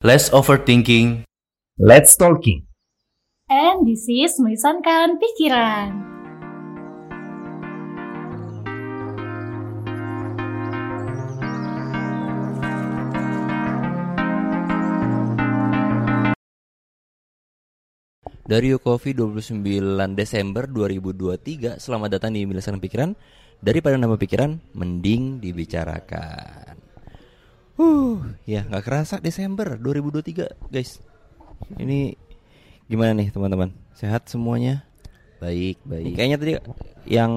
Less overthinking. Let's talking. And this is Melisankan Pikiran. Dari Yokovi 29 Desember 2023 Selamat datang di Milisan Pikiran Daripada nama pikiran Mending dibicarakan Huh, ya nggak kerasa Desember 2023 guys Ini gimana nih teman-teman Sehat semuanya? Baik, baik. Kayaknya tadi yang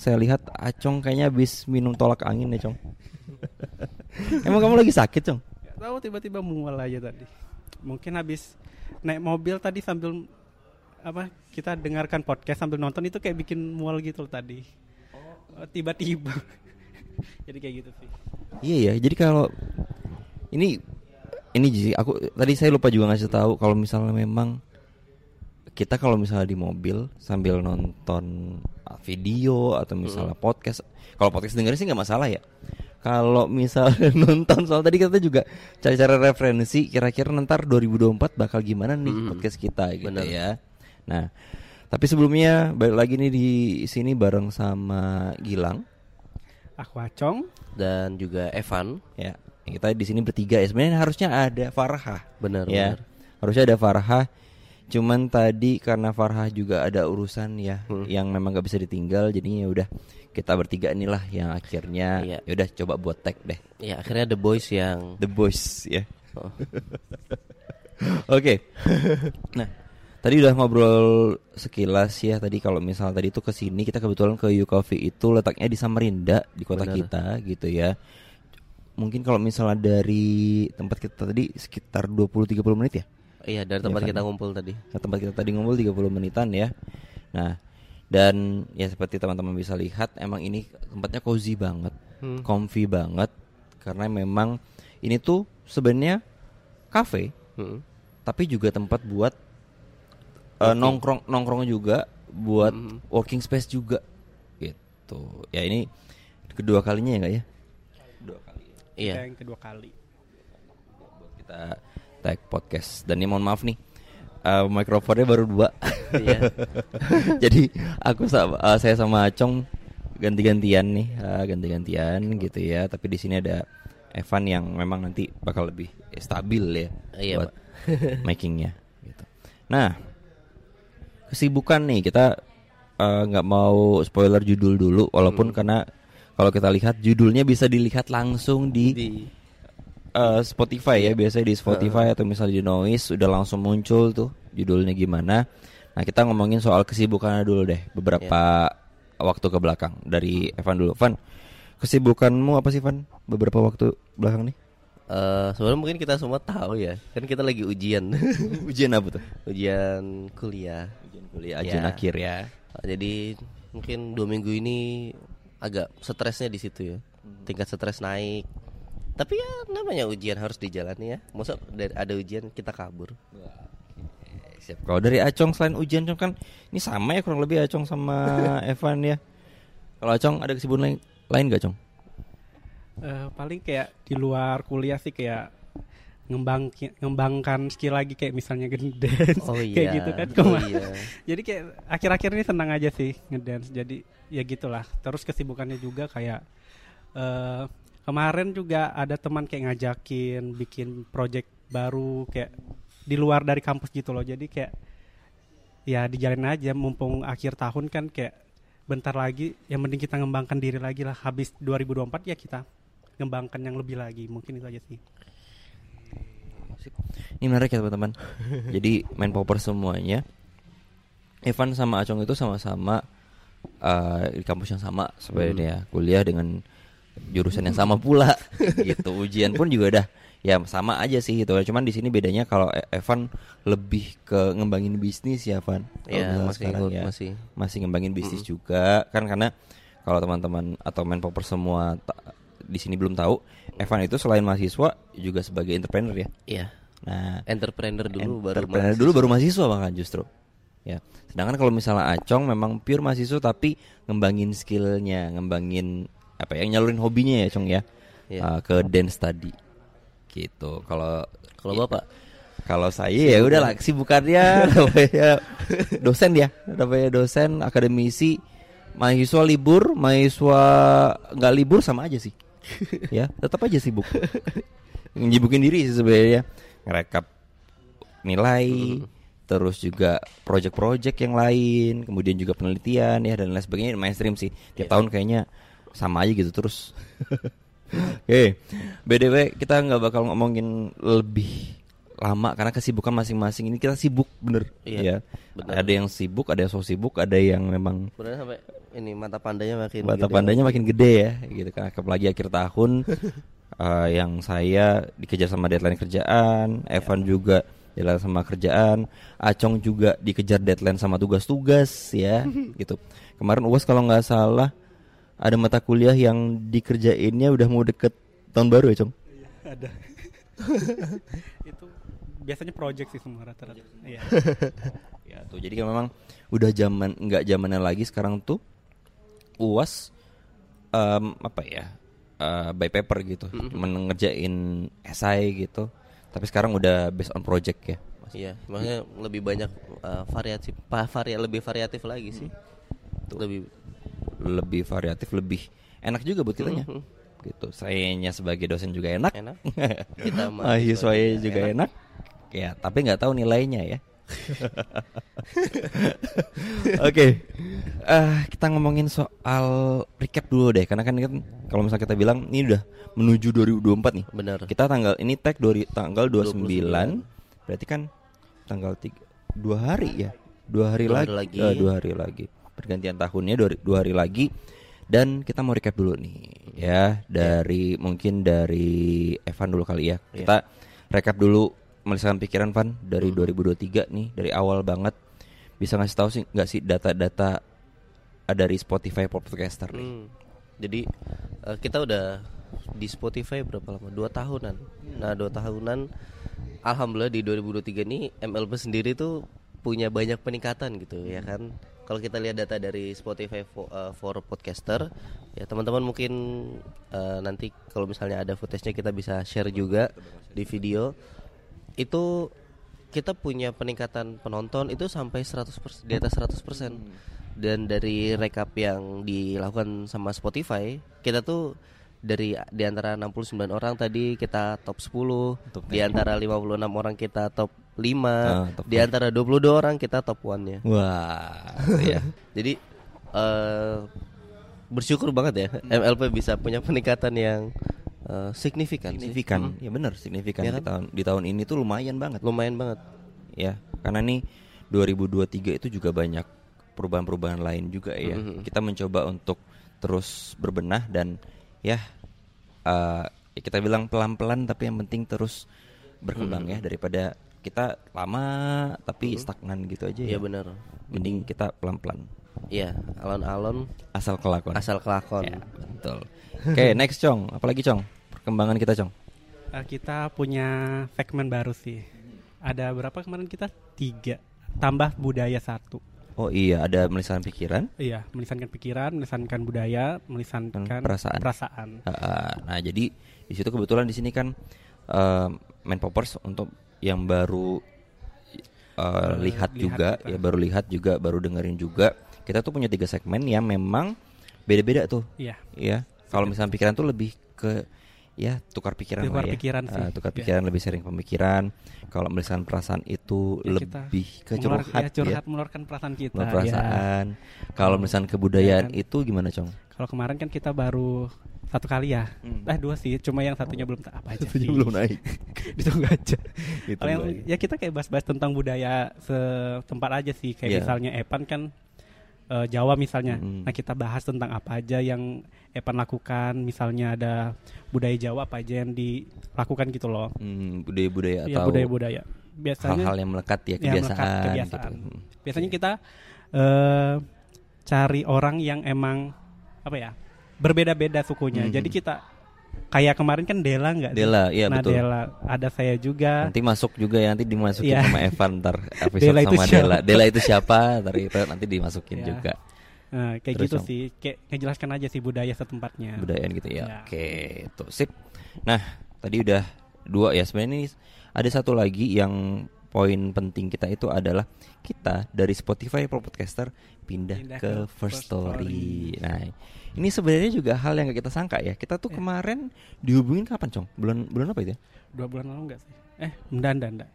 saya lihat Acong kayaknya habis minum tolak angin ya Cong Emang kamu lagi sakit Cong? Gak tahu tiba-tiba mual aja tadi. Mungkin habis naik mobil tadi sambil apa kita dengarkan podcast sambil nonton itu kayak bikin mual gitu loh tadi. Oh, Tiba-tiba. Jadi kayak gitu sih. Iya ya, jadi kalau ini ini sih aku tadi saya lupa juga ngasih tahu kalau misalnya memang kita kalau misalnya di mobil sambil nonton video atau misalnya podcast, kalau podcast dengerin sih nggak masalah ya. Kalau misalnya nonton soal tadi kita juga cari-cari referensi kira-kira ntar 2024 bakal gimana nih Mm-mm. podcast kita gitu Bener. ya. Nah, tapi sebelumnya balik lagi nih di sini bareng sama Gilang Aku acong. Dan juga Evan, ya kita di sini bertiga ya. Sebenarnya harusnya ada Farha benar ya. benar. harusnya ada Farha cuman tadi karena Farha juga ada urusan ya Hmm. yang memang gak bisa ditinggal jadinya ya udah kita bertiga inilah yang akhirnya Iya. ya udah coba buat tag deh. Ya akhirnya The Boys yang The Boys ya. Oh, oke. Nah tadi udah ngobrol sekilas ya tadi kalau misal tadi itu ke sini kita kebetulan ke Coffee itu letaknya di Samarinda di kota Benar. kita gitu ya mungkin kalau misalnya dari tempat kita tadi sekitar 20-30 menit ya iya dari tempat Evan. kita ngumpul tadi. Tempat kita tadi ngumpul 30 menitan ya. Nah, dan ya seperti teman-teman bisa lihat emang ini tempatnya cozy banget, Hmm. comfy banget karena memang ini tuh sebenarnya cafe Hmm. tapi juga tempat buat eh, nongkrong nongkrong juga buat Hmm. working space juga gitu. Ya ini kedua kalinya ya enggak ya? Iya. Yang kedua kali. buat kita tag podcast dan ini mohon maaf nih eh, mikrofonnya baru dua Iya. jadi aku sama eh, saya sama Acong ganti-gantian nih eh, ganti-gantian gitu ya tapi di sini ada Evan yang memang nanti bakal lebih stabil ya Iya, buat makingnya gitu nah kesibukan nih kita nggak mau spoiler judul dulu walaupun Hmm. karena kalau kita lihat judulnya bisa dilihat langsung di Di eh, Spotify ya biasanya di Spotify atau misalnya di Noise udah langsung muncul tuh judulnya gimana. Nah kita ngomongin soal kesibukannya dulu deh beberapa waktu ke belakang dari Evan dulu. Evan kesibukanmu apa sih Evan beberapa waktu belakang nih? eh sebenarnya mungkin kita semua tahu ya, kan kita lagi ujian. Ujian apa tuh? ujian kuliah. Ujian kuliah ujian Ya. akhir ya. Jadi mungkin dua minggu ini agak stresnya di situ ya. Tingkat stres naik. Tapi ya namanya ujian harus dijalani ya. Masa ada ujian kita kabur. Siap. Kalau dari Acong selain ujian Cong kan ini sama ya kurang lebih Acong sama Evan ya. Kalau Acong ada kesibukan lain, lain gak Cong? Eh, paling kayak di luar kuliah sih kayak ngembang ngembangkan skill lagi kayak misalnya ngedance Oh kayak iya. gitu kan. Oh iya. jadi kayak akhir-akhir ini senang aja sih ngedance. Jadi ya gitulah. Terus kesibukannya juga kayak eh kemarin juga ada teman kayak ngajakin bikin project baru kayak di luar dari kampus gitu loh. Jadi kayak ya dijalin aja. Mumpung akhir tahun kan kayak bentar lagi yang mending kita ngembangkan diri lagi lah. Habis 2024 ya kita ngembangkan yang lebih lagi. Mungkin itu aja sih Sip. Ini menarik ya teman-teman. Jadi main popper semuanya. Evan sama Acong itu sama-sama eh, di kampus yang sama sebenarnya kuliah dengan jurusan yang sama pula gitu. Ujian pun juga udah ya sama aja sih gitu. Cuman di sini bedanya kalau E- Evan lebih ke ngembangin bisnis ya Evan. Iya, misalnya masih sekarang ikut, ya, masih. masih ngembangin bisnis juga kan karena kalau teman-teman atau main popper semua di sini belum tahu, Evan itu selain mahasiswa juga sebagai entrepreneur ya. Iya. Nah, Entrepreneur dulu baru entrepreneur dulu baru mahasiswa bahkan justru. Ya. Sedangkan kalau misalnya Acong memang pure mahasiswa tapi ngembangin skillnya, ngembangin apa ya, nyalurin hobinya ya, Cong ya. Iya. Uh, ke dance tadi. Gitu. Kalau Kalau Bapak Kalau saya ya udahlah kesibukannya namanya dosen ya, namanya dosen, akademisi, mahasiswa libur, mahasiswa nggak libur sama aja sih. ya, tetap aja sibuk. Nyibukin diri sih sebenarnya, ngerekap nilai, terus juga project-project yang lain, kemudian juga penelitian ya dan lain sebagainya mainstream sih. Tiap tahun kayaknya sama aja gitu terus. Oke, btw kita nggak bakal ngomongin lebih lama karena kesibukan masing-masing ini kita sibuk bener Iya, ya. bener. Ada yang sibuk, ada yang so sibuk, ada yang memang sampai ini mata pandanya makin mata gede. pandanya makin gede ya gitu kan. Apalagi akhir tahun eh, yang saya dikejar sama deadline kerjaan Evan juga deadline sama kerjaan Acong juga dikejar deadline sama tugas-tugas ya gitu. Kemarin uas kalau nggak salah ada mata kuliah yang dikerjainnya udah mau deket tahun baru ya Cong? Ada. Itu biasanya project sih semua rata-rata. Iya. Ya tuh. Jadi kan memang udah zaman nggak zamannya lagi sekarang tuh uas em, apa ya eh, by paper gitu. Cuman ngerjain esai gitu. Tapi sekarang udah based on project ya Iya, makanya lebih banyak uh, variatif, varia, lebih variatif lagi sih. Lebih lebih variatif lebih enak juga buat kitanya. Mhm. gitu. Sayanya sebagai dosen juga enak. Enak. Kita mahasiswanya juga enak. ya tapi nggak tahu nilainya ya Oke, Eh, kita ngomongin soal recap dulu deh, karena kan kan kalau misalnya kita bilang ini udah menuju 2024 nih. Benar. Kita tanggal ini tag dari tanggal 29, 29. berarti kan tanggal tiga, dua hari ya, dua hari Dua lagi, hari lagi. Eh, dua hari lagi. Pergantian tahunnya dua, dua hari lagi. Dan kita mau recap dulu nih, ya dari mungkin dari Evan dulu kali ya. Kita recap dulu melisankan pikiran Van dari 2023 nih, dari awal banget. Bisa ngasih tahu sih nggak sih data-data dari Spotify for Podcaster nih? Hmm. Jadi eh, kita udah di Spotify berapa lama? Dua tahunan. Nah dua tahunan, alhamdulillah di 2023 ini MLB sendiri tuh punya banyak peningkatan gitu ya kan. Kalau kita lihat data dari Spotify for, eh, for podcaster, ya teman-teman mungkin eh, nanti kalau misalnya ada footage-nya kita bisa share juga di video. Itu kita punya peningkatan penonton itu sampai 100% di atas 100% dan dari rekap yang dilakukan sama Spotify kita tuh dari di antara 69 orang tadi kita top 10 Top di antara 56 orang kita top 5 Ah, top di antara 22 orang kita top 1 nya Wah, ya. jadi eh bersyukur banget ya MLP bisa punya peningkatan yang eh, signifikan sih. signifikan. Mm. Ya benar, signifikan Ya di kan? tahun di tahun ini tuh lumayan banget. lumayan banget ya karena nih 2023 itu juga banyak perubahan-perubahan lain juga ya Mhm. kita mencoba untuk terus berbenah dan ya eh, ya kita bilang pelan-pelan tapi yang penting terus berkembang Mhm. ya daripada kita lama tapi stagnan gitu aja Iya ya benar mending kita pelan-pelan Iya alon-alon. Asal kelakon. Asal kelakon. Ya, betul. Oke next cong apalagi cong perkembangan kita cong Eh, kita punya segmen baru sih. Ada berapa kemarin kita? Tiga. Tambah budaya satu. Oh iya. Ada melisankan pikiran? Iya melisankan pikiran melisankan budaya melisankan perasaan. perasaan. Uh, nah jadi di situ kebetulan di sini kan uh, main poppers untuk yang baru uh, Eh, lihat, lihat juga. kita. ya baru lihat juga baru dengerin juga kita tuh punya tiga segmen yang memang beda-beda tuh iya ya kalau misalnya pikiran tuh lebih ke ya tukar pikiran Tukar lah ya pikiran Uh, sih, tukar ya. pikiran lebih sering pemikiran kalau misalnya perasaan itu Ya, lebih ke curhat ya, ya, curhat mengeluarkan perasaan kita ya. perasaan kalau misalnya kebudayaan Ya kan? itu gimana cong kalau kemarin kan kita baru satu kali ya Hmm. eh dua sih cuma yang satunya belum tak apa aja Satunya sih. belum naik. ditunggu aja kalau yang ya kita kayak bahas-bahas tentang budaya setempat aja sih kayak Iya. misalnya Epan kan eh, Jawa misalnya Mm. nah kita bahas tentang apa aja yang Epan lakukan misalnya ada budaya Jawa apa aja yang dilakukan gitu loh Hmm, budaya-budaya ya atau budaya-budaya biasanya hal-hal yang melekat ya ya, kebiasaan, melekat kebiasaan. gitu. Hmm. biasanya kita eh cari orang yang emang apa ya berbeda-beda sukunya Mhm. jadi kita kayak kemarin kan Dela nggak? Dela, iya nah betul. Dela ada saya juga Nanti masuk juga ya nanti dimasukin Iya. sama Evan ntar episode Dela itu sama siapa? Dela. Dela itu siapa? Ntar nanti dimasukin Ya. juga Nah, kayak Terus gitu yang- sih kayak ngejelaskan aja sih budaya setempatnya budayaan gitu ya. Ya. Oke, itu sip. Nah, tadi udah dua ya sebenarnya ini ada satu lagi yang poin penting kita itu adalah kita dari Spotify Pro Podcaster pindah, Pindah ke, ke First Story. Story. Nah, ini sebenarnya juga hal yang gak kita sangka ya. Kita tuh Ya. kemarin dihubungin kapan, Cong? Bulan bulan apa itu ya? Dua bulan lalu enggak sih? Eh, enggak, enggak, enggak.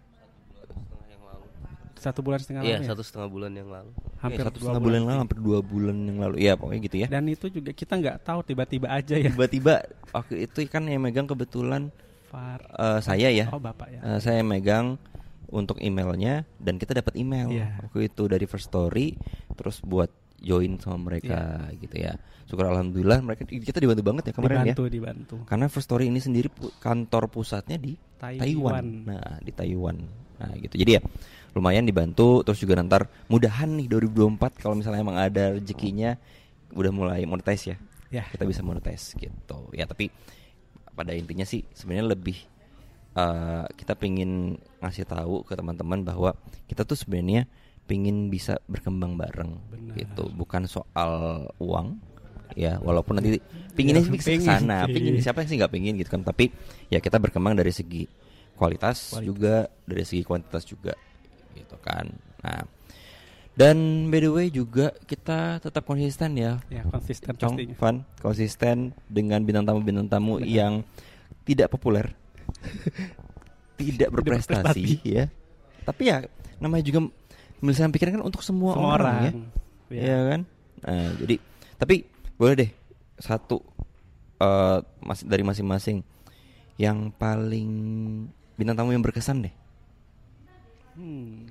Satu bulan setengah Iya, lalu ya? satu setengah bulan yang lalu. Hampir Ya, satu setengah bulan yang lalu, hampir dua bulan yang lalu. Iya, pokoknya gitu ya. Dan itu juga kita nggak tahu tiba-tiba aja ya. Tiba-tiba waktu itu kan yang megang kebetulan Far. eh, saya ya. Oh, Bapak ya. Eh, saya megang untuk emailnya dan kita dapat email Iya. waktu itu dari First Story terus buat join sama mereka gitu ya syukur alhamdulillah mereka kita dibantu banget ya kemarin dibantu, ya dibantu. karena First Story ini sendiri pu- kantor pusatnya di Taiwan. Taiwan. nah di Taiwan nah gitu jadi ya lumayan dibantu terus juga nanti mudahan nih 2024 kalau misalnya emang ada rezekinya udah mulai monetize ya Ya. kita bisa monetize gitu ya tapi pada intinya sih sebenarnya lebih eh, kita pingin ngasih tahu ke teman-teman bahwa kita tuh sebenarnya pingin bisa berkembang bareng Benar. gitu bukan soal uang ya walaupun nanti pinginnya Ya, pingin sana pingin siapa yang sih nggak pingin gitu kan tapi ya kita berkembang dari segi kualitas, Kualitas. juga dari segi kuantitas juga gitu kan nah dan by the way juga kita tetap konsisten ya Ya, konsisten Cong, pastinya. Van, konsisten dengan bintang tamu bintang tamu Benar. yang tidak populer, tidak berprestasi, ya. Tapi ya namanya juga menyelesaikan pikiran kan untuk semua, Semua orang, orang. ya, Ya. ya kan. Nah, jadi tapi boleh deh satu mas dari masing-masing yang paling bintang tamu yang berkesan deh. Hmm.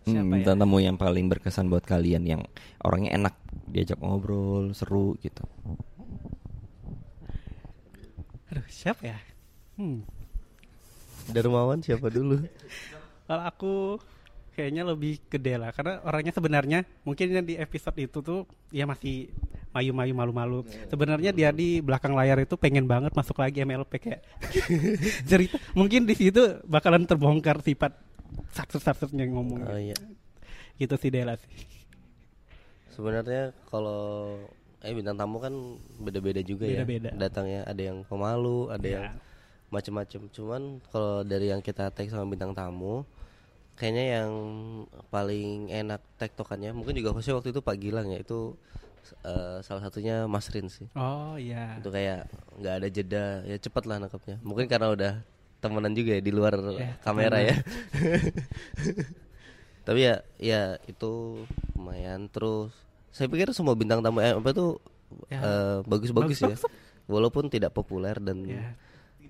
Hmm, Siapa ya? bintang tamu yang paling berkesan buat kalian yang orangnya enak diajak ngobrol seru gitu. Aduh, siapa ya? Hmm. Darmawan siapa dulu? Kalau aku kayaknya lebih gede lah karena orangnya sebenarnya mungkin yang di episode itu tuh dia masih mayu-mayu malu-malu. Sebenarnya dia di belakang layar itu pengen banget masuk lagi MLP kayak cerita. Mungkin di situ bakalan terbongkar sifat satu-satunya ngomong. Oh iya. Gitu sih Dela sih. Sebenarnya kalau eh bintang tamu kan beda-beda juga Beda-beda. ya. Datangnya ada yang pemalu, ada yang Ya. macem-macem. Cuman kalau dari yang kita tag sama bintang tamu, kayaknya yang paling enak tektokannya mungkin juga khususnya waktu itu Pak Gilang ya itu eh, salah satunya Mas Rin sih. Oh iya. Itu kayak nggak ada jeda, ya cepet lah nangkepnya. Mungkin karena udah temenan juga ya di luar Ya, kamera temenan. ya. Tapi ya ya itu lumayan terus. Saya pikir semua bintang tamu MP itu Ya. eh, bagus-bagus ya. Bagus-bagus. Walaupun tidak populer dan Ya.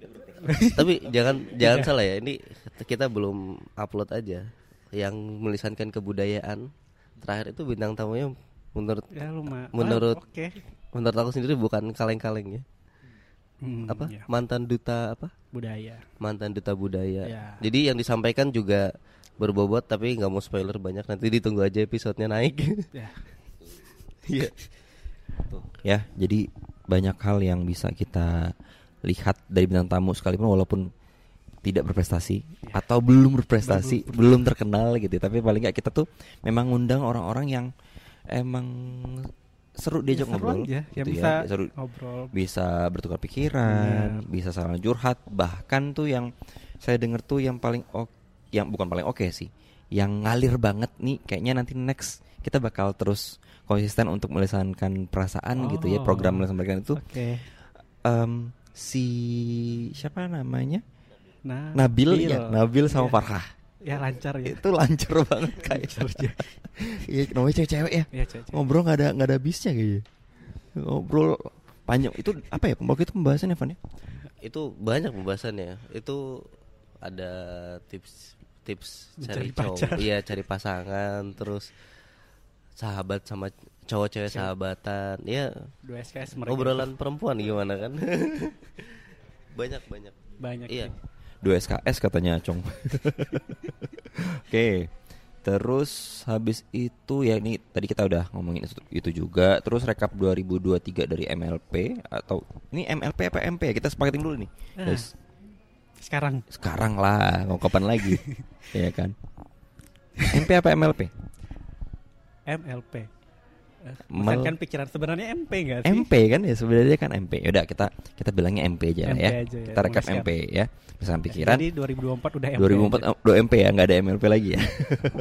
tapi jangan jangan salah ya. Ini kita belum upload aja yang melisankan kebudayaan. Terakhir itu bintang tamunya menurut Ya lumayan. Menurut- Oke. menurut aku sendiri bukan kaleng-kaleng ya. Hmm, Apa? ya. Mantan duta apa? Budaya. mantan duta budaya. Ya. Jadi yang disampaikan juga berbobot tapi nggak mau spoiler banyak nanti ditunggu aja episodenya naik. Ya. Iya. ya jadi banyak hal yang bisa kita lihat dari bintang tamu sekalipun walaupun tidak berprestasi atau belum berprestasi belum terkenal gitu tapi paling nggak kita tuh memang ngundang orang-orang yang emang seru diajak Ya, ngobrol aja. Ya, gitu bisa seru ngobrol. bisa bertukar pikiran bisa saling curhat bahkan tuh yang saya dengar tuh yang paling oke yang bukan paling oke sih yang ngalir banget nih kayaknya nanti next kita bakal terus konsisten untuk melisankan perasaan gitu ya Oh. program melisankan perasaan itu Oke. em, si siapa namanya? Nah, Nabil ya? Nabil. Sama Iya. Farhah Ya lancar ya. itu lancar banget kayak iya namanya cewek-cewek ya? Iya, cewek. ngobrol nggak ada nggak ada habisnya kayaknya. Ngobrol panjang. Itu apa ya? Waktu itu pembahasannya Van ya? Itu banyak pembahasannya. Itu ada tips tips cari Mencari cowok, iya cari pasangan, terus sahabat sama cowok cewek sahabatan. Ya Dua SKS mereka. obrolan perempuan gimana kan? banyak banyak. banyak. Iya. dua SKS katanya Cong oke terus habis itu ya ini tadi kita udah ngomongin itu, itu juga terus rekap 2023 dari MLP atau ini MLP apa MP ya kita sepakatin dulu nih Ah. guys Sekarang sekarang lah mau kapan lagi ya kan MP apa MLP MLP. Mel- Menyesatkan pikiran sebenarnya MP enggak sih? MP kan ya sebenarnya kan MP. Udah kita kita bilangnya MP aja MP ya. aja ya, Kita rekap. MP ya. Misalkan pikiran Jadi 2024 udah MP. 2004 aja. do MP ya nggak ada MLP lagi ya.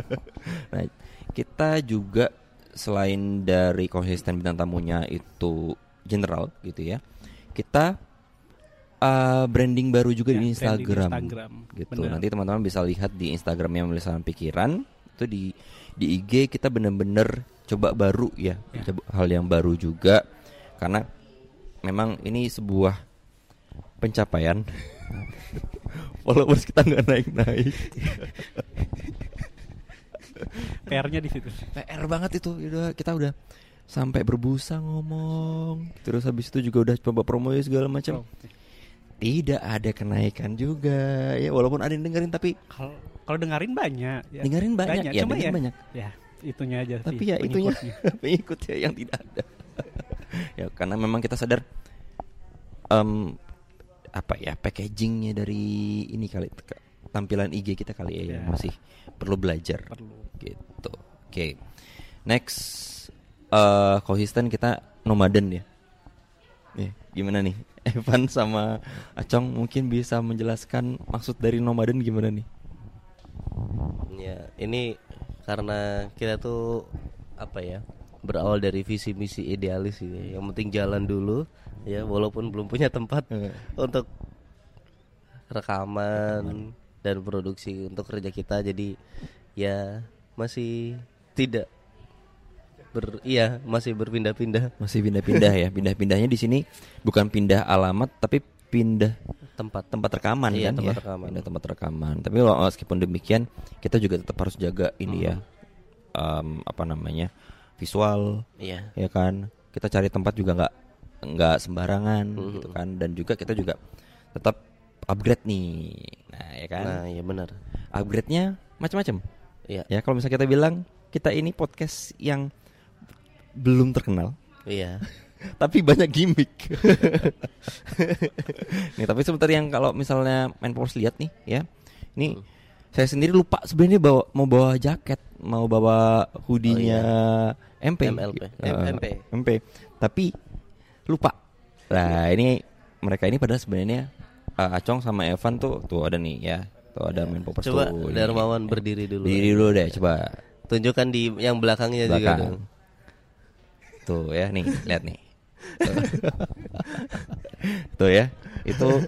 nah, kita juga selain dari konsisten bintang tamunya itu general gitu ya. Kita uh, branding baru juga Ya, di Instagram. Instagram. Gitu. Benar. Nanti teman-teman bisa lihat di Instagramnya Melisanan Pikiran itu di di IG kita bener-bener coba baru ya, Ya. coba hal yang baru juga. Karena memang ini sebuah pencapaian. Followers kita nggak naik-naik. PR-nya di situ. PR banget itu. Udah kita udah sampai berbusa ngomong. Terus habis itu juga udah coba promo segala macam. Oh. tidak ada kenaikan juga. Ya walaupun ada yang dengerin tapi Kalau kalau dengerin banyak. ya. dengerin banyak, ya Cuma ya, banyak Ya, itunya aja tapi sih. ya itunya pengikutnya. pengikutnya yang tidak ada ya karena memang kita sadar em, apa ya packagingnya dari ini kali tampilan IG kita kali ya, yang Ya. masih perlu belajar Perlu. gitu oke next eh konsisten kita nomaden ya Ya, gimana nih Evan sama Acong mungkin bisa menjelaskan maksud dari nomaden gimana nih Ya, ini karena kita tuh apa ya? Berawal dari visi misi idealis sih. Yang penting jalan dulu ya walaupun belum punya tempat untuk rekaman dan produksi untuk kerja kita jadi ya masih tidak ber iya masih berpindah-pindah masih pindah-pindah ya pindah-pindahnya di sini bukan pindah alamat tapi pindah tempat. tempat rekaman Iya, kan tempat ya? rekaman. pindah tempat rekaman. Tapi meskipun demikian kita juga tetap harus jaga ini ya em, apa namanya visual iya. ya kan? Kita cari tempat juga nggak nggak sembarangan Mhm. gitu kan? Dan juga kita juga tetap upgrade nih. Nah ya kan? Nah iya benar. Upgrade-nya macam-macam. Iya. Ya kalau misalnya kita bilang kita ini podcast yang belum terkenal iya tapi banyak gimmick. nih tapi sebentar yang kalau misalnya main Powers lihat nih ya. Ini Hmm. saya sendiri lupa sebenarnya bawa mau bawa jaket, mau bawa hoodie-nya MP. MLP. Eh, M- MP. MP. Tapi lupa. Nah, ini mereka ini padahal sebenarnya eh, Acong sama Evan tuh tuh ada nih ya. Tuh ada main Powers coba tuh. nih. Darmawan berdiri dulu Diri dulu deh coba. tunjukkan di yang belakangnya juga Belakang. dong Tuh ya nih, lihat nih. Tuh. Ya. Itu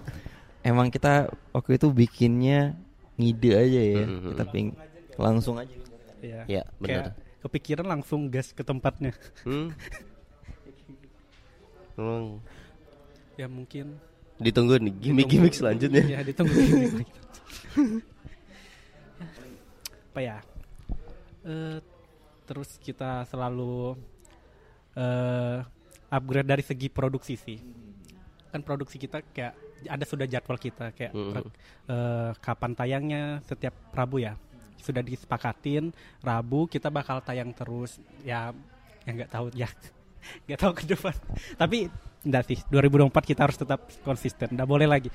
emang kita waktu itu bikinnya ngide aja ya. Mhm. Kita ping langsung aja. Iya. Iya, benar. Kepikiran langsung gas ke tempatnya. Hmm. Emang Ya mungkin ditunggu nih gimmick-gimmick selanjutnya. Ya ditunggu gimmick. Apa ya? Eh, terus kita selalu eh upgrade dari segi produksi sih. Kan produksi kita kayak ada sudah jadwal kita kayak Mhm. per- eh, kapan tayangnya setiap Rabu ya. Sudah disepakatin Rabu kita bakal tayang terus ya yang nggak tahu ya nggak tahu ke depan tapi enggak sih 2024 kita harus tetap konsisten enggak boleh lagi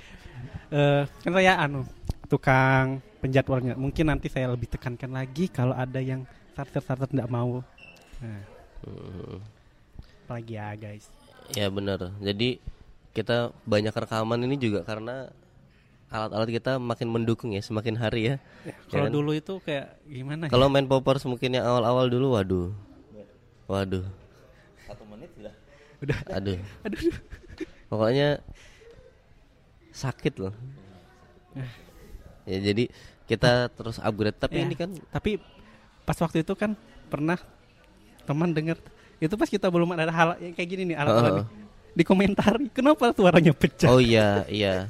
eh kan saya anu tukang penjadwalnya mungkin nanti saya lebih tekankan lagi kalau ada yang starter-starter enggak mau nah, Hmm. Apalagi ya guys Ya benar. Jadi kita banyak rekaman ini juga karena alat-alat kita makin mendukung ya semakin hari ya. kalau kan? dulu itu kayak gimana ya? Kalau main poppers mungkin yang awal-awal dulu waduh. Waduh. Satu menit sudah. udah Aduh. aduh Pokoknya sakit loh. Ya jadi kita terus upgrade tapi Ya, ini kan tapi pas waktu itu kan pernah teman dengar itu pas kita belum ada hal yang kayak gini nih alat-alat nih. dikomentari kenapa suaranya pecah Oh iya, iya.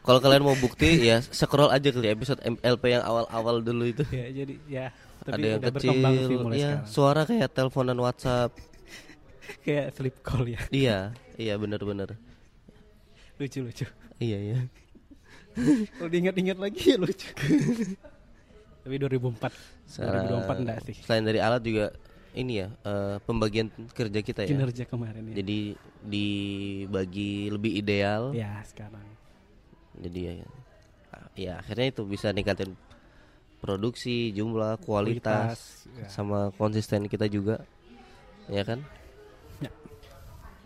Kalau kalian mau bukti ya scroll aja kali episode MLP yang awal-awal dulu itu. ya jadi ya tapi Ada yang kecil, sih mulai sekarang suara kayak teleponan WhatsApp. kayak sleep call ya iya, iya benar-benar. lucu lucu Iya, iya. kalau diingat-ingat lagi ya lucu tapi 2004 Secara- 2024 enggak sih Selain dari alat juga ini ya eh, pembagian kerja kita ya. kinerja kemarin ya Jadi dibagi lebih ideal. ya sekarang Jadi ya, ya akhirnya itu bisa ningkatin produksi, jumlah, kualitas, ya. sama konsisten kita juga. ya kan? Ya.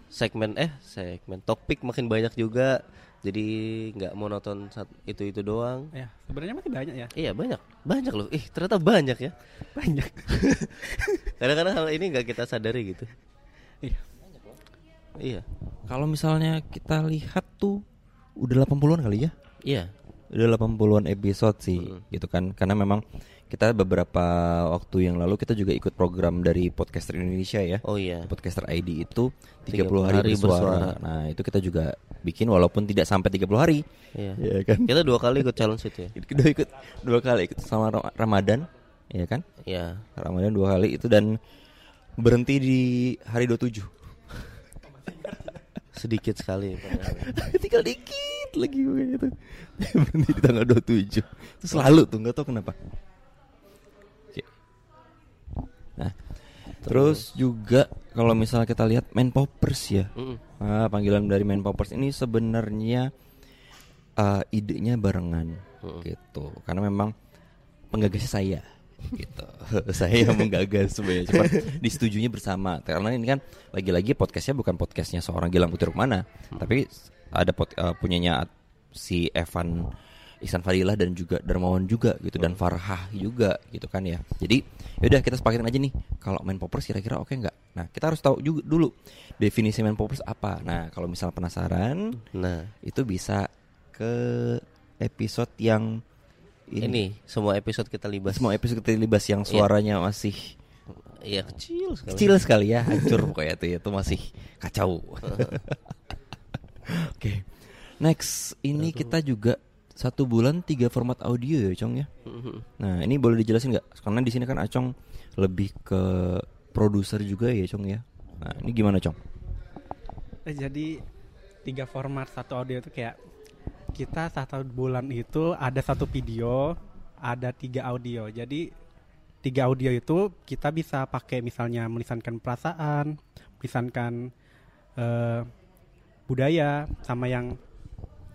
Segmen eh segmen topik makin banyak juga. Jadi nggak monoton saat itu itu doang. Ya, sebenarnya masih banyak ya. Iya banyak, banyak loh. Ih ternyata banyak ya. Banyak. Kadang-kadang hal ini nggak kita sadari gitu. Iya. Iya, Kalau misalnya kita lihat tuh udah 80-an kali ya. iya. Udah 80-an episode sih Hmm. gitu kan. Karena memang kita beberapa waktu yang lalu kita juga ikut program dari Podcaster Indonesia ya. Oh iya. Podcaster ID itu 30 30 hari, hari bersuara. bersuara. Nah, itu kita juga bikin walaupun tidak sampai 30 hari. Iya. Ya kan? Kita dua kali ikut challenge itu ya. Kita ikut dua kali ikut sama Ram- Ramadan, ya kan? Iya. Ramadan dua kali itu dan berhenti di hari 27. Sedikit sekali. Tinggal dikit lagi gue gitu. berhenti di tanggal 27. Itu selalu tuh nggak tahu kenapa. Nah, terus juga kalau misalnya kita lihat main poppers ya. Mm-mm. Ah, panggilan dari main poppers ini sebenarnya eh, idenya barengan gitu. Karena memang penggagasnya saya gitu. saya yang menggagas sebenarnya. Cuma disetujunya bersama. Karena ini kan lagi-lagi podcastnya bukan podcastnya seorang Gilang Putri Rumana, tapi ada pod, eh, punyanya si Evan Ihsan Fadilah dan juga Darmawan juga gitu dan Farhah juga gitu kan ya. Jadi yaudah kita sepakatin aja nih kalau main poppers kira-kira oke nggak? Nah kita harus tahu juga dulu definisi main poppers apa. Nah kalau misal penasaran Nah, itu bisa ke episode yang ini, ini, semua episode kita libas. semua episode kita libas yang suaranya masih Iya kecil sekali. kecil sekali ya hancur pokoknya tuh ya itu masih kacau. Oke, next ini kita juga satu bulan tiga format audio ya Cong ya. Mhm. Nah ini boleh dijelasin nggak? Karena di sini kan Acong lebih ke produser juga ya Cong ya. Nah ini gimana Cong? Eh, jadi tiga format satu audio itu kayak kita satu bulan itu ada satu video, ada tiga audio. Jadi tiga audio itu kita bisa pakai misalnya melisankan perasaan, melisankan eh, budaya, sama yang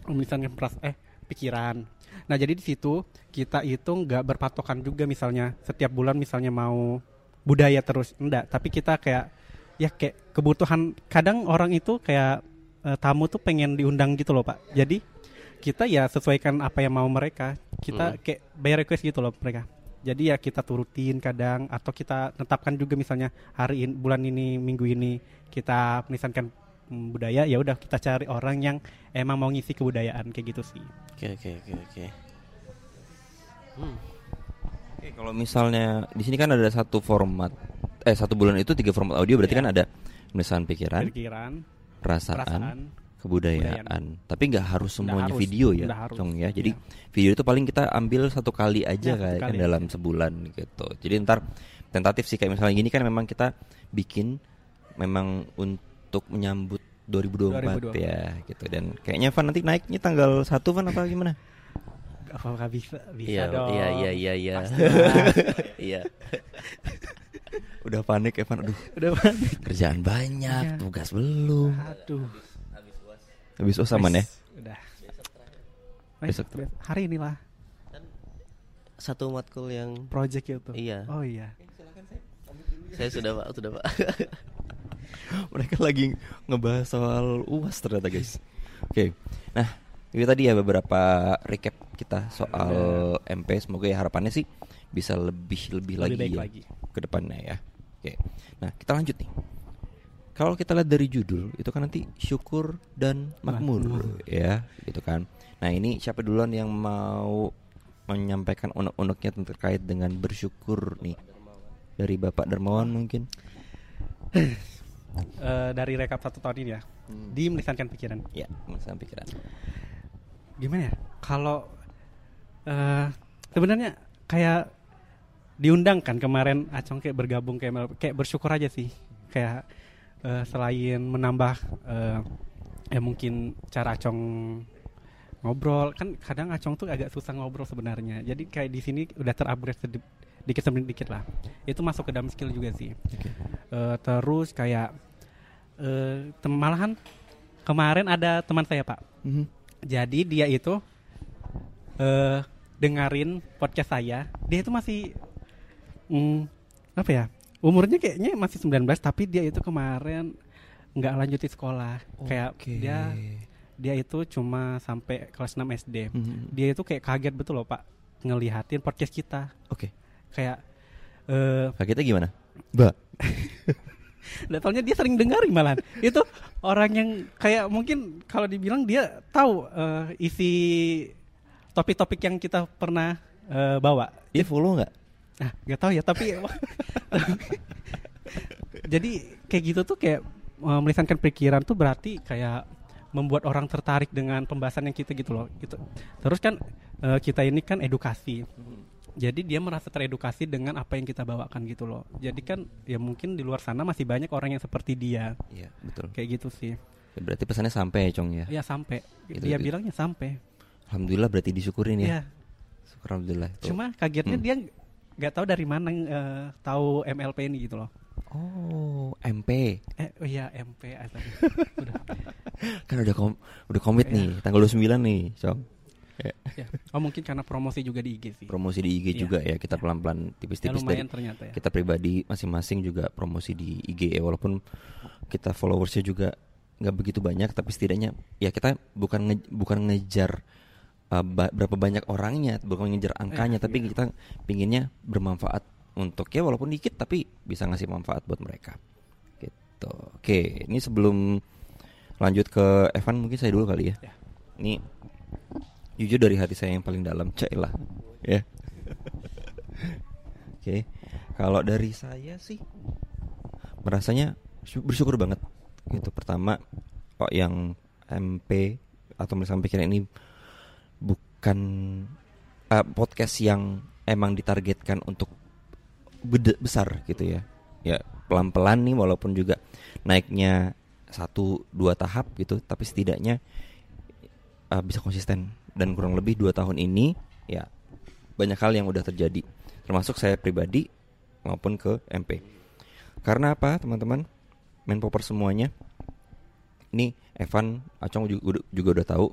melisankan peras eh pikiran. Nah jadi di situ kita itu nggak berpatokan juga misalnya setiap bulan misalnya mau budaya terus enggak, tapi kita kayak ya kayak kebutuhan kadang orang itu kayak eh, tamu tuh pengen diundang gitu loh pak jadi kita ya sesuaikan apa yang mau mereka kita Hmm. kayak bayar request gitu loh mereka jadi ya kita turutin kadang atau kita tetapkan juga misalnya hari ini bulan ini minggu ini kita menisankan budaya ya udah kita cari orang yang emang mau ngisi kebudayaan kayak gitu sih Oke oke oke oke. Hmm. Oke, kalau misalnya di sini kan ada satu format, eh satu bulan itu tiga format audio berarti Iya. kan ada penulisan pikiran, pikiran perasaan, perasaan kebudayaan. Tapi nggak harus semuanya harus, video ya, harus. Cong ya. Jadi Iya. video itu paling kita ambil satu kali aja Ya, kayak kan dalam sebulan gitu. Jadi ntar tentatif sih kayak misalnya gini kan memang kita bikin memang untuk menyambut 2024 2024. ya gitu dan kayaknya Van nanti naiknya tanggal 1 Van apa gimana? apakah bisa bisa Iya dong iya iya iya iya. Iya. Udah panik Evan aduh udah panik. kerjaan banyak, Iya. tugas belum. aduh Habis us aman ya? udah Besok Besok hari inilah Satu matkul yang project itu Iya. oh iya saya sudah pak sudah pak. Mereka lagi ngebahas soal UAS ternyata guys. Oke. Nah, itu tadi ya beberapa recap kita soal MP. Semoga ya harapannya sih bisa lebih lebih, Lebih lagi ya lagi. ke depannya ya. Oke. Nah, kita lanjut nih. Kalau kita lihat dari judul itu kan nanti syukur dan makmur Makmur. ya, gitu kan. Nah, ini siapa duluan yang mau menyampaikan unek-uneknya terkait dengan bersyukur nih? Dari Bapak Darmawan mungkin. Eh, dari rekap satu tahun ini ya. Di melisankan pikiran. Ya, masalah pikiran. gimana ya? Kalau eh sebenarnya kayak diundang kan kemarin Acong kayak bergabung kayak kayak bersyukur aja sih. Kayak eh, selain menambah eh, ya mungkin cara Acong ngobrol kan kadang Acong tuh agak susah ngobrol sebenarnya. Jadi kayak di sini udah terupgrade sedikit dikit demi dikit lah. Itu masuk ke dalam skill juga sih Eh, terus kayak eh tem- malahan kemarin ada teman saya pak Mhm. jadi dia itu eh dengerin podcast saya. Dia itu masih mm, apa ya? umurnya kayaknya masih 19 tapi dia itu kemarin nggak lanjutin sekolah kayak Oke. dia dia itu cuma sampai kelas 6 SD Mhm. dia itu kayak kaget betul loh pak ngelihatin podcast kita Oke. kayak eh Kagetnya gimana? Mbak. Taunya dia sering dengerin malahan. itu orang yang kayak mungkin kalau dibilang dia tahu eh, isi topik-topik yang kita pernah eh, bawa. Dia follow nggak? Nah, nggak tahu ya, tapi jadi kayak gitu tuh kayak eh, melisankan pikiran tuh berarti kayak membuat orang tertarik dengan pembahasan yang kita gitu loh. Gitu. Terus kan eh, kita ini kan edukasi. Jadi dia merasa teredukasi dengan apa yang kita bawakan gitu loh. Jadi kan ya mungkin di luar sana masih banyak orang yang seperti dia. Iya, betul. Kayak gitu sih. Ya, berarti pesannya sampai ya, Cong ya. Ya sampai. Gitu, dia gitu. bilangnya sampai. Alhamdulillah berarti disyukurin ya. Ya. Syukur alhamdulillah. Tuh. Cuma kagetnya Hmm. dia nggak tahu dari mana eh, tahu MLP ini gitu loh. Oh, MP. Eh, oh iya MP. Udah. Kan udah kom udah komit Iya. nih, tanggal 29 nih, Cong. Ya. Oh mungkin karena promosi juga di IG sih. Promosi di IG Iya. juga ya, kita Iya. pelan-pelan Ya, tipis-tipis dari ternyata ya. kita pribadi masing-masing juga promosi di IG ya walaupun kita followersnya juga nggak begitu banyak tapi setidaknya ya kita bukan nge- bukan ngejar uh, ba- berapa banyak orangnya bukan ngejar angkanya Eh, tapi iya. kita pinginnya bermanfaat untuk ya walaupun dikit tapi bisa ngasih manfaat buat mereka gitu oke ini sebelum lanjut ke Evan mungkin saya dulu kali ya Ya. ini jujur dari hati saya yang paling dalam cek lah ya Oke, kalau dari saya sih merasanya sy- bersyukur banget gitu. Pertama, kok yang MP atau misalnya pikiran ini bukan eh, podcast yang emang ditargetkan untuk bede- besar gitu ya. Ya pelan-pelan nih walaupun juga naiknya satu dua tahap gitu, tapi setidaknya eh, bisa konsisten dan kurang lebih dua tahun ini ya banyak hal yang udah terjadi. Termasuk saya pribadi maupun ke MP karena apa teman-teman? Main popper semuanya. Ini Evan Acong juga, udah- juga udah tahu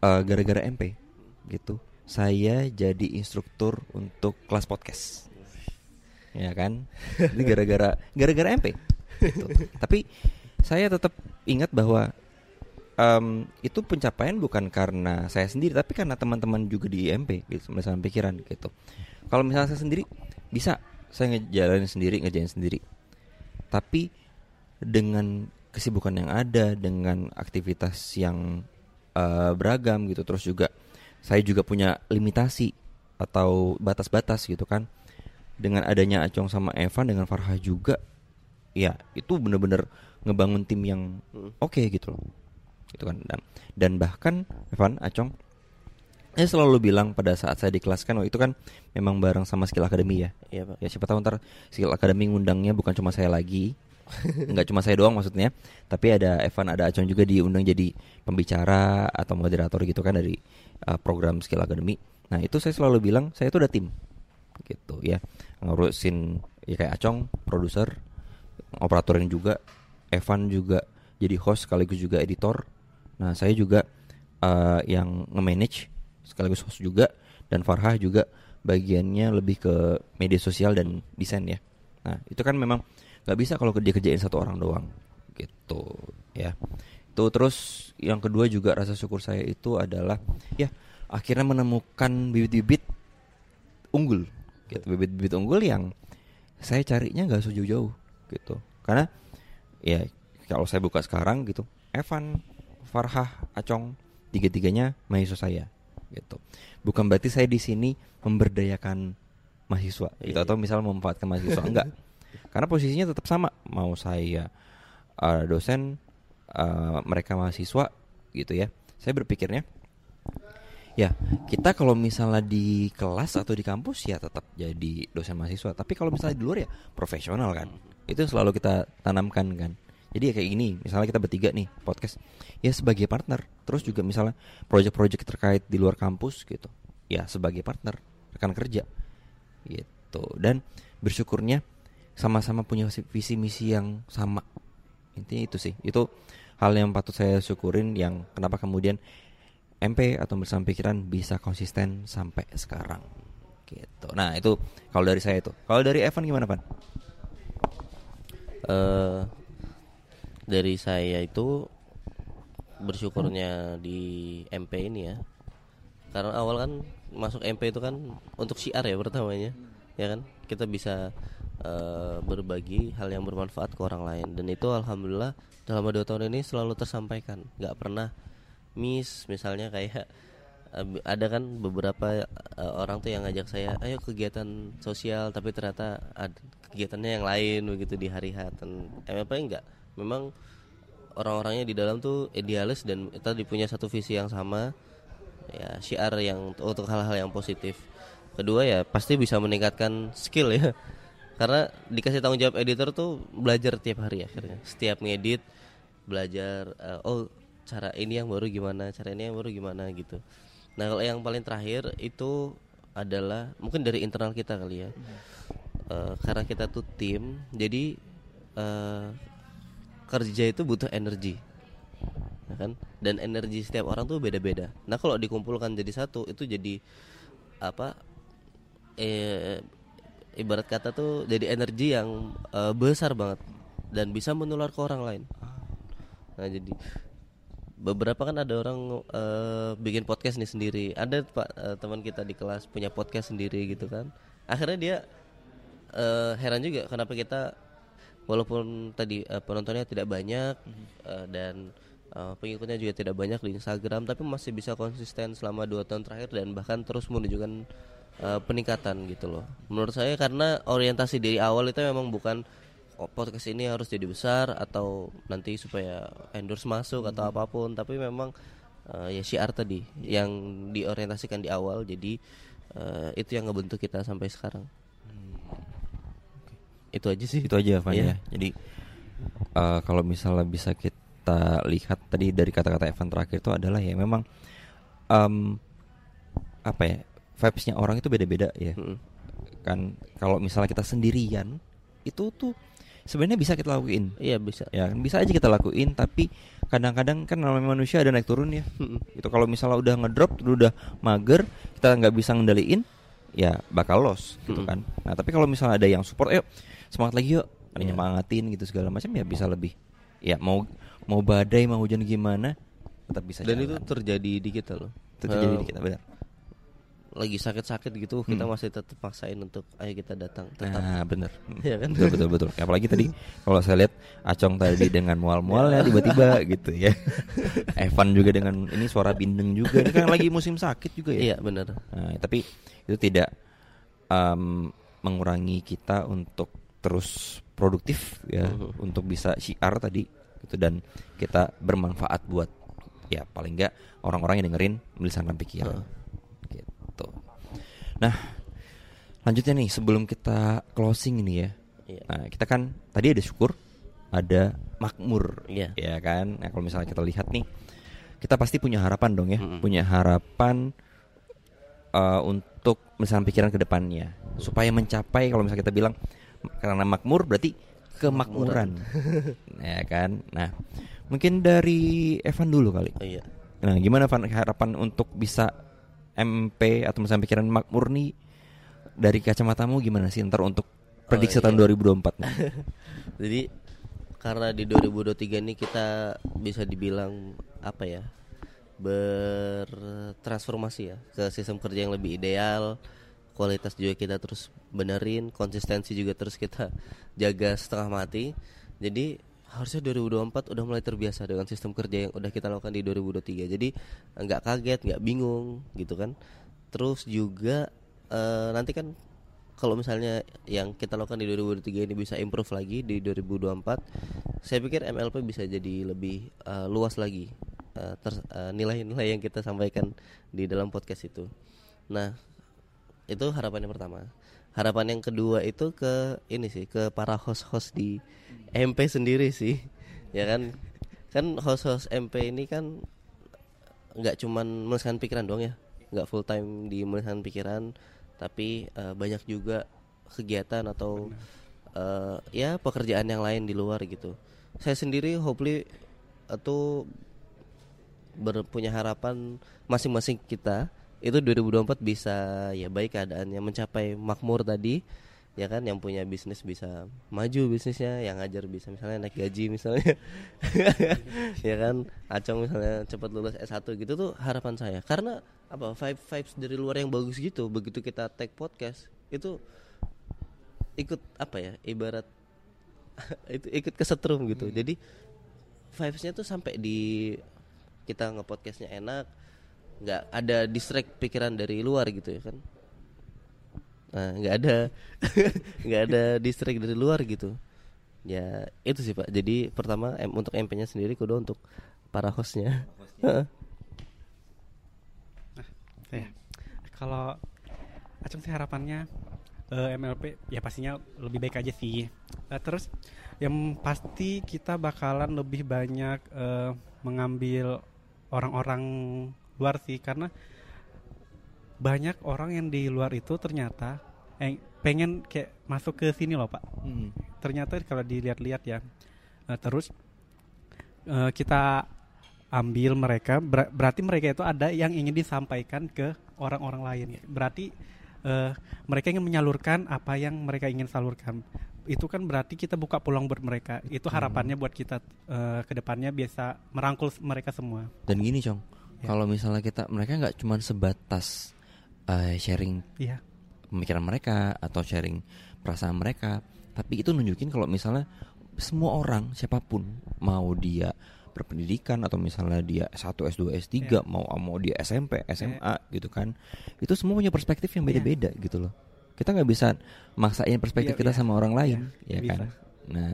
eh, gara-gara MP gitu. Saya jadi instruktur untuk kelas podcast. Ya kan? Ini gara-gara gara-gara MP gitu. tapi saya tetap ingat bahwa em, itu pencapaian bukan karena saya sendiri tapi karena teman-teman juga di IMP gitu sama pikiran gitu. Kalau misalnya saya sendiri bisa. Saya ngejalanin sendiri ngejalan sendiri. Tapi dengan kesibukan yang ada dengan aktivitas yang eh, beragam gitu terus juga saya juga punya limitasi atau batas-batas gitu kan. Dengan adanya Acong sama Evan dengan Farha juga ya itu bener-bener ngebangun tim yang oke gitu loh gitu kan. Dan dan bahkan Evan Acong saya selalu bilang pada saat saya di kelas kan waktu itu kan memang bareng sama Skill Academy ya? Iya, Pak. ya siapa tahu ntar Skill Academy ngundangnya bukan cuma saya lagi. Nggak cuma saya doang maksudnya tapi ada Evan ada Acong juga diundang jadi pembicara atau moderator gitu kan dari uh, program Skill Academy nah itu saya selalu bilang saya itu udah tim. Gitu ya. Ngurusin ya kayak Acong produser operatorin juga Evan juga jadi host sekaligus juga editor nah saya juga uh, yang nge-manage sekaligus host juga dan Farhah juga bagiannya lebih ke media sosial dan desain ya. Nah itu kan memang nggak bisa kalau dia kerjain satu orang doang gitu ya. Itu terus yang kedua juga rasa syukur saya itu adalah ya akhirnya menemukan bibit-bibit unggul gitu. Bibit-bibit unggul yang saya carinya nggak sejauh-jauh gitu. Karena ya kalau saya buka sekarang gitu Evan Farhah Acong tiga-tiganya mahasiswa saya gitu. Bukan berarti saya di sini memberdayakan mahasiswa gitu Iya. atau misal memanfaatkan mahasiswa enggak. Karena posisinya tetap sama mau saya uh, dosen uh, mereka mahasiswa gitu ya. Saya berpikirnya ya kita kalau misalnya di kelas atau di kampus ya tetap jadi dosen mahasiswa. Tapi kalau misalnya di luar ya profesional kan. Itu selalu kita tanamkan kan jadi ya kayak gini misalnya kita bertiga nih podcast ya sebagai partner. Terus juga misalnya project-project terkait di luar kampus gitu ya sebagai partner rekan kerja gitu. Dan bersyukurnya sama-sama punya visi- misi yang sama. Intinya itu sih itu hal yang patut saya syukurin yang kenapa kemudian MP atau bersama pikiran bisa konsisten sampai sekarang gitu. Nah itu kalau dari saya itu. Kalau dari Evan gimana Pan eh dari saya itu bersyukurnya di MP ini ya. Karena awal kan masuk MP itu kan untuk syiar ya pertamanya ya kan? Kita bisa eh, berbagi hal yang bermanfaat ke orang lain. Dan itu alhamdulillah dalam dua tahun ini selalu tersampaikan. Nggak pernah miss. Misalnya kayak eh, ada kan beberapa eh, orang tuh yang ngajak saya ayo kegiatan sosial. Tapi ternyata ada kegiatannya yang lain begitu di hari H. Dan MLP enggak memang orang-orangnya di dalam tuh idealis dan kita punya satu visi yang sama ya syiar yang untuk hal-hal yang positif. Kedua ya pasti bisa meningkatkan skill ya. Karena dikasih tanggung jawab editor tuh belajar tiap hari akhirnya. Setiap ngedit belajar eh, oh cara ini yang baru gimana cara ini yang baru gimana gitu. Nah kalau yang paling terakhir itu adalah mungkin dari internal kita kali ya. Eh, karena kita tuh tim jadi eh, kerja itu butuh energi ya kan? Dan energi setiap orang tuh beda-beda. Nah kalau dikumpulkan jadi satu itu jadi apa eh ibarat kata tuh jadi energi yang eh, besar banget dan bisa menular ke orang lain. Nah jadi beberapa kan ada orang eh, bikin podcast nih sendiri. Ada pak eh, teman kita di kelas punya podcast sendiri gitu kan. Akhirnya dia eh, heran juga kenapa kita walaupun tadi eh, penontonnya tidak banyak eh, dan eh, pengikutnya juga tidak banyak di Instagram tapi masih bisa konsisten selama dua tahun terakhir dan bahkan terus menunjukkan eh, peningkatan gitu loh. Menurut saya karena orientasi dari awal itu memang bukan oh, podcast ini harus jadi besar atau nanti supaya endorse masuk atau apa pun tapi memang eh, ya syiar tadi yang diorientasikan di awal jadi eh, itu yang ngebentuk kita sampai sekarang itu aja sih Itu aja Van Iya. ya. Jadi eh, kalau misalnya bisa kita lihat tadi dari kata-kata Evan terakhir itu adalah ya memang em, apa ya vibesnya orang itu beda-beda ya. Kan kalau misalnya kita sendirian itu tuh sebenarnya bisa kita lakuin. iya bisa Ya kan bisa aja kita lakuin tapi kadang-kadang kan namanya manusia ada naik turun ya. Itu kalau misalnya udah ngedrop udah mager kita nggak bisa ngendaliin ya bakal loss gitu Mm. kan. Nah, tapi kalau misalnya ada yang support ayo semangat lagi yuk. Ada Iya. nyemangatin gitu segala macam ya bisa lebih ya mau mau badai mau hujan gimana tetap bisa dan itu jalan. terjadi di kita loh Itu terjadi Eh, di kita benar. lagi sakit-sakit gitu kita Hmm. masih tetap paksain untuk ayo kita datang tetap Nah, bener. Iya kan? Betul betul betul. Apalagi tadi kalau saya lihat Acong tadi dengan mual-mualnya tiba-tiba gitu ya. Evan juga dengan ini suara bindeng juga. Ini kan lagi musim sakit juga ya. iya benar Nah, tapi itu tidak em, mengurangi kita untuk terus produktif ya, Mhm. untuk bisa syiar tadi gitu dan kita bermanfaat buat ya paling enggak orang-orang yang dengerin melisankan pikiran. Gitu. Nah, lanjutnya nih sebelum kita closing ini ya. Iya. Nah, kita kan tadi ada syukur, ada makmur, Iya. ya kan. Nah, kalau misalnya kita lihat nih, kita pasti punya harapan dong ya, Mm-mm. punya harapan eh, untuk misalnya pikiran ke depannya, supaya mencapai kalau misalnya kita bilang karena makmur berarti kemakmuran, ya kan. Nah, mungkin dari Evan dulu kali. oh iya Nah, gimana Van harapan untuk bisa MP atau misalnya pikiran makmur nih dari kacamatamu gimana sih ntar untuk prediksi Oh, tahun iya. 2024 nih? Jadi karena di 2023 ini kita bisa dibilang apa ya bertransformasi ya ke sistem kerja yang lebih ideal, kualitas juga kita terus benerin, konsistensi juga terus kita jaga setengah mati. Jadi harusnya 2024 udah mulai terbiasa dengan sistem kerja yang udah kita lakukan di 2023. Jadi nggak kaget, nggak bingung gitu kan. Terus juga eh, nanti kan kalau misalnya yang kita lakukan di 2023 ini bisa improve lagi di 2024 saya pikir MLP bisa jadi lebih eh, luas lagi eh, ter- eh, nilai-nilai yang kita sampaikan di dalam podcast itu nah itu harapan yang pertama. Harapan yang kedua itu ke ini sih ke para host-host di MP sendiri sih ya kan? Kan host-host MP ini kan nggak cuman menuliskan pikiran doang ya nggak full time di menuliskan pikiran tapi eh, banyak juga kegiatan atau eh, ya pekerjaan yang lain di luar gitu. Saya sendiri hopefully itu berpunya harapan masing-masing kita itu 2024 bisa ya baik keadaannya mencapai makmur tadi ya kan? Yang punya bisnis bisa maju bisnisnya yang ngajar bisa misalnya naik gaji misalnya. Ya kan? Acong misalnya cepat lulus S1 gitu tuh harapan saya. Karena apa? Vibe vibes dari luar yang bagus gitu. Begitu kita take podcast itu ikut apa ya? Ibarat itu ikut kesetrum gitu. Jadi vibesnya tuh sampai di kita ngepodcastnya enak nggak ada distract pikiran dari luar gitu ya kan? Nah nggak ada nggak ada distract dari luar gitu. Ya itu sih pak. Jadi pertama M, untuk MP-nya sendiri kudu untuk para hostnya. Ya. Kalau Acung sih harapannya eh, MLP ya pastinya lebih baik aja sih. Eh, terus yang pasti kita bakalan lebih banyak eh, mengambil orang-orang luar sih karena banyak orang yang di luar itu ternyata eh, pengen kayak masuk ke sini loh pak. Hmm. Ternyata kalau dilihat-lihat ya, eh, terus eh, kita ambil mereka ber- berarti mereka itu ada yang ingin disampaikan ke orang-orang lain berarti eh, mereka ingin menyalurkan apa yang mereka ingin salurkan itu kan berarti kita buka peluang buat mereka itu harapannya buat kita eh, ke depannya biasa merangkul mereka semua Dan gini, Cong. Ya. Kalau misalnya kita mereka nggak cuma sebatas eh, sharing iya pemikiran mereka atau sharing perasaan mereka, tapi itu nunjukin kalau misalnya semua orang siapa pun mau dia berpendidikan atau misalnya dia S1, S2, S3, Ya. mau mau dia SMP, SMA gitu kan. Itu semua punya perspektif yang beda-beda gitu loh. Kita nggak bisa maksain perspektif Iya, kita iya. sama orang lain, Iya, ya kan. bisa. Nah,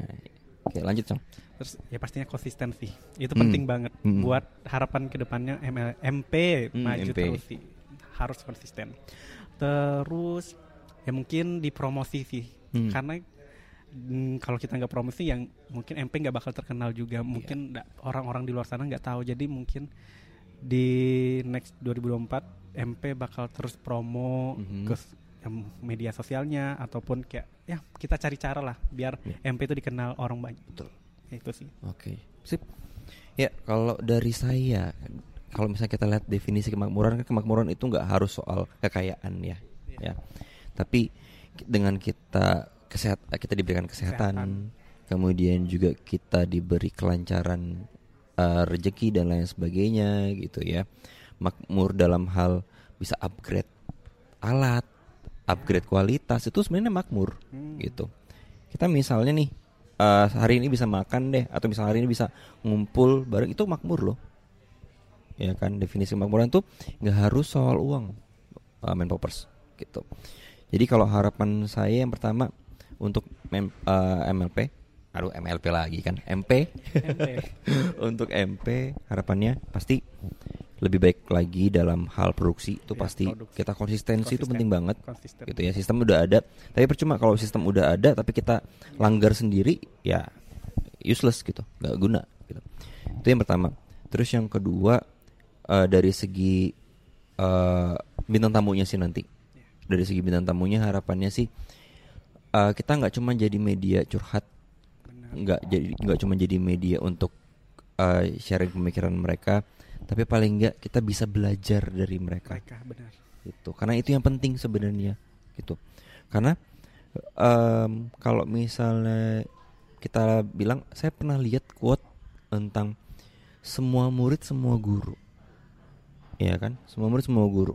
oke lanjut, Cong. Terus ya pastinya konsistensi itu Hmm. penting banget Hmm. buat harapan ke depannya ML, MP Hmm, maju MP. terus sih harus konsisten terus ya mungkin dipromosi sih Hmm. karena mm, kalau kita nggak promosi yang mungkin MP nggak bakal terkenal juga mungkin nggak- orang-orang di luar sana nggak tahu jadi mungkin di next 2024 MP bakal terus promo Mhm. ke s- em, media sosialnya ataupun kayak ya kita cari cara lah biar Ya. MP itu dikenal orang banyak Betul. Itu sih Oke, sip. Ya, kalau dari saya, kalau misalnya kita lihat definisi kemakmuran, kan kemakmuran itu nggak harus soal kekayaan ya, ya. Tapi dengan kita kesehat, kita diberikan kesehatan, Kesehatan. kemudian juga kita diberi kelancaran eh, rezeki dan lain sebagainya, gitu ya. Makmur dalam hal bisa upgrade alat, upgrade kualitas itu sebenarnya makmur, Hmm. gitu. Kita misalnya nih eh, hari ini bisa makan deh atau misalnya hari ini bisa ngumpul bareng itu makmur loh. Ya kan definisi kemakmuran tuh nggak harus soal uang uh, main poppers gitu. Jadi kalau harapan saya yang pertama untuk mem- eh, MLP aduh MLP lagi kan MP MP. untuk MP harapannya pasti lebih baik lagi dalam hal produksi itu Ya, pasti produksi. kita konsistensi itu Konsisten. penting banget. Konsisten. gitu ya sistem udah ada. Tapi percuma kalau sistem udah ada tapi kita langgar sendiri ya useless gitu nggak guna gitu. Itu yang pertama. Terus yang kedua eh, dari segi eh, bintang tamunya sih nanti. Dari segi bintang tamunya harapannya sih eh, kita nggak cuma jadi media curhat nggak jadi nggak cuma jadi media untuk eh, sharing pemikiran mereka tapi paling nggak kita bisa belajar dari mereka. Mereka benar. gitu. Karena itu yang penting sebenarnya gitu. Karena em, kalau misalnya kita bilang saya pernah lihat quote tentang semua murid semua guru. Ya kan? Semua murid semua guru.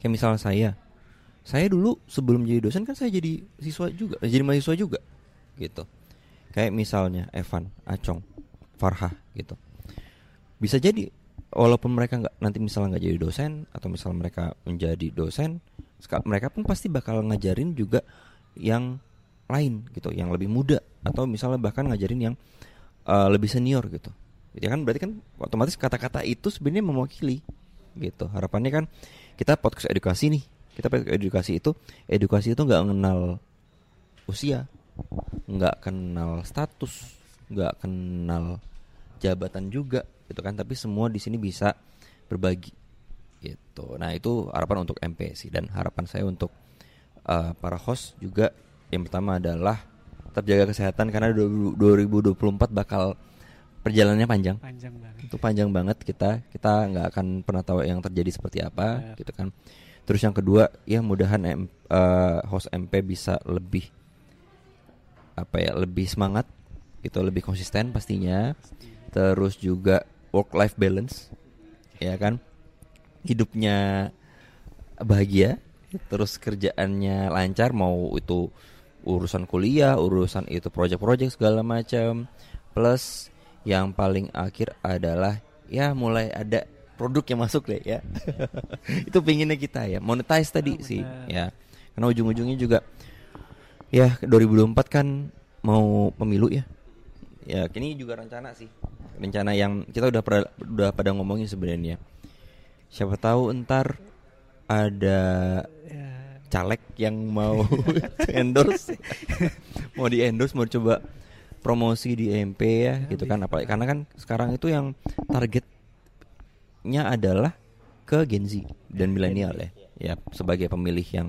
Kayak misalnya saya. Saya dulu sebelum jadi dosen kan saya jadi siswa juga eh, jadi mahasiswa juga gitu. Kayak misalnya Evan Acong Farha gitu bisa jadi walaupun mereka nggak nanti misalnya nggak jadi dosen atau misalnya mereka menjadi dosen mereka pun pasti bakal ngajarin juga yang lain gitu yang lebih muda atau misalnya bahkan ngajarin yang uh, lebih senior gitu. Ya kan berarti kan otomatis kata-kata itu sebenarnya mewakili gitu. Harapannya kan kita podcast edukasi nih. Kita edukasi itu edukasi itu nggak mengenal usia nggak kenal status nggak kenal jabatan juga gitu kan. Tapi semua di sini bisa berbagi gitu. Nah itu harapan untuk MP sih. Dan harapan saya untuk uh, para host juga. Yang pertama adalah tetap jaga kesehatan karena 2024 bakal perjalanannya panjang. Panjang banget. itu panjang banget kita. Kita nggak akan pernah tahu yang terjadi seperti apa Benar. gitu kan. Terus yang kedua, ya mudahan M- eh, host MP bisa lebih apa ya, lebih semangat, itu lebih konsisten pastinya. Terus juga work life balance, ya kan? Hidupnya bahagia, terus kerjaannya lancar, mau itu urusan kuliah, urusan itu project-project segala macam. Plus yang paling akhir adalah ya mulai ada produk yang masuk deh ya. itu pinginnya kita ya, monetize tadi sih ya. Karena ujung-ujungnya juga ya 2024 kan mau pemilu ya. Ya, kini juga rencana sih. Rencana yang kita udah pada, udah pada ngomongin sebenarnya. Siapa tahu ntar ada caleg yang mau endorse. Mau di endorse mau coba promosi di MP ya gitu kan. Apalagi karena kan sekarang itu yang targetnya adalah ke Gen Z dan milenial ya. Ya sebagai pemilih yang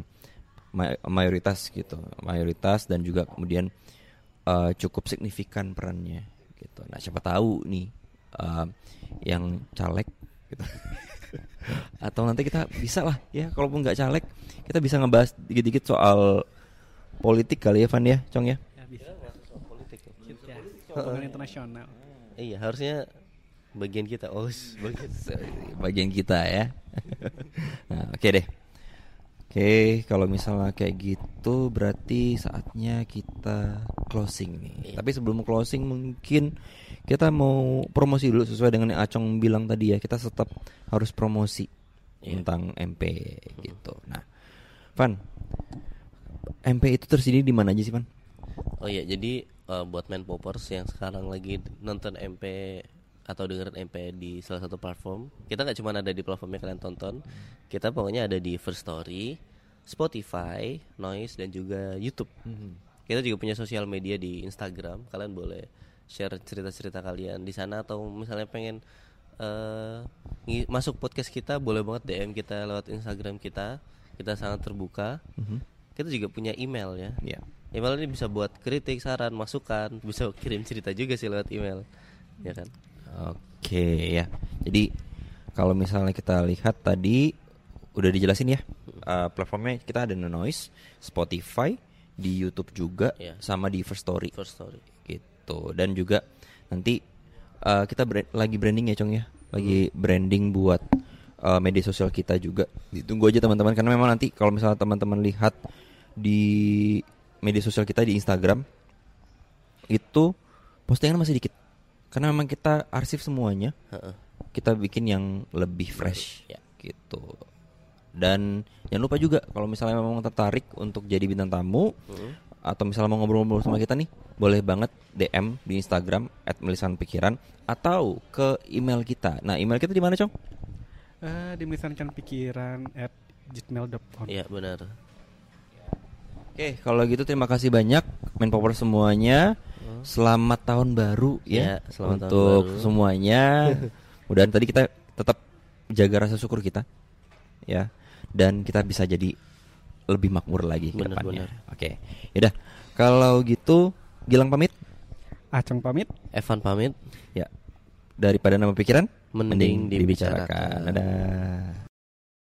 ma- mayoritas gitu. Mayoritas dan juga kemudian eh, cukup signifikan perannya gitu nah siapa tahu nih eh, yang caleg gitu atau nanti kita bisa lah ya kalaupun nggak caleg kita bisa ngebahas dikit-dikit soal politik kali ya Van ya Cong ya Ya, bisa. politik ya. Ya, hubungan internasional. Iya harusnya bagian kita. Oh bagian. bagian kita ya nah, oke deh Oke, kalau misalnya kayak gitu berarti saatnya kita closing nih. Iya. Tapi sebelum closing mungkin kita mau promosi dulu sesuai dengan yang Acong bilang tadi ya. Kita tetap harus promosi Iya. tentang MP gitu. Nah, Van, MP itu tersedia di mana aja sih, Van? Oh iya, jadi eh, buat main poppers yang sekarang lagi nonton MP atau dengerin MP di salah satu platform, kita nggak cuma ada di platform yang kalian tonton, kita pokoknya ada di First Story, Spotify, Noise dan juga YouTube. Kita juga punya sosial media di Instagram, kalian boleh share cerita-cerita kalian di sana atau misalnya pengen ngi- masuk podcast kita, boleh banget DM kita lewat Instagram kita, kita sangat terbuka. Kita juga punya email ya. Ya. Email ini bisa buat kritik, saran, masukan, bisa kirim cerita juga sih lewat email. Ya kan? Oke ya. Jadi kalau misalnya kita lihat tadi udah dijelasin ya uh, platformnya kita ada di Noise, Spotify, di YouTube juga, Iya. sama di First Story First story. gitu. Dan juga nanti uh, kita bra- lagi branding ya Cong ya, lagi branding buat uh, media sosial kita juga. Ditunggu aja teman-teman karena memang nanti kalau misalnya teman-teman lihat di media sosial kita di Instagram itu postingan masih dikit karena memang kita arsip semuanya Heeh. kita bikin yang lebih fresh Ya. gitu dan jangan lupa juga kalau misalnya memang tertarik untuk jadi bintang tamu atau misalnya mau ngobrol-ngobrol sama kita nih boleh banget DM di Instagram @melisanpikiran atau ke email kita nah email kita di mana cong Eh, dimisalkan pikiran at gmail.com. Iya benar. Oke, kalau gitu terima kasih banyak main power semuanya. Selamat tahun baru ya, Ya, selamat tahun untuk baru. semuanya. Mudahan tadi kita tetap jaga rasa syukur kita, ya, dan kita bisa jadi lebih makmur lagi ke depannya. Oke, yaudah. Kalau gitu, Gilang pamit. Acung pamit. Evan pamit. Ya, daripada nama pikiran, Mending dibicarakan. Dadah.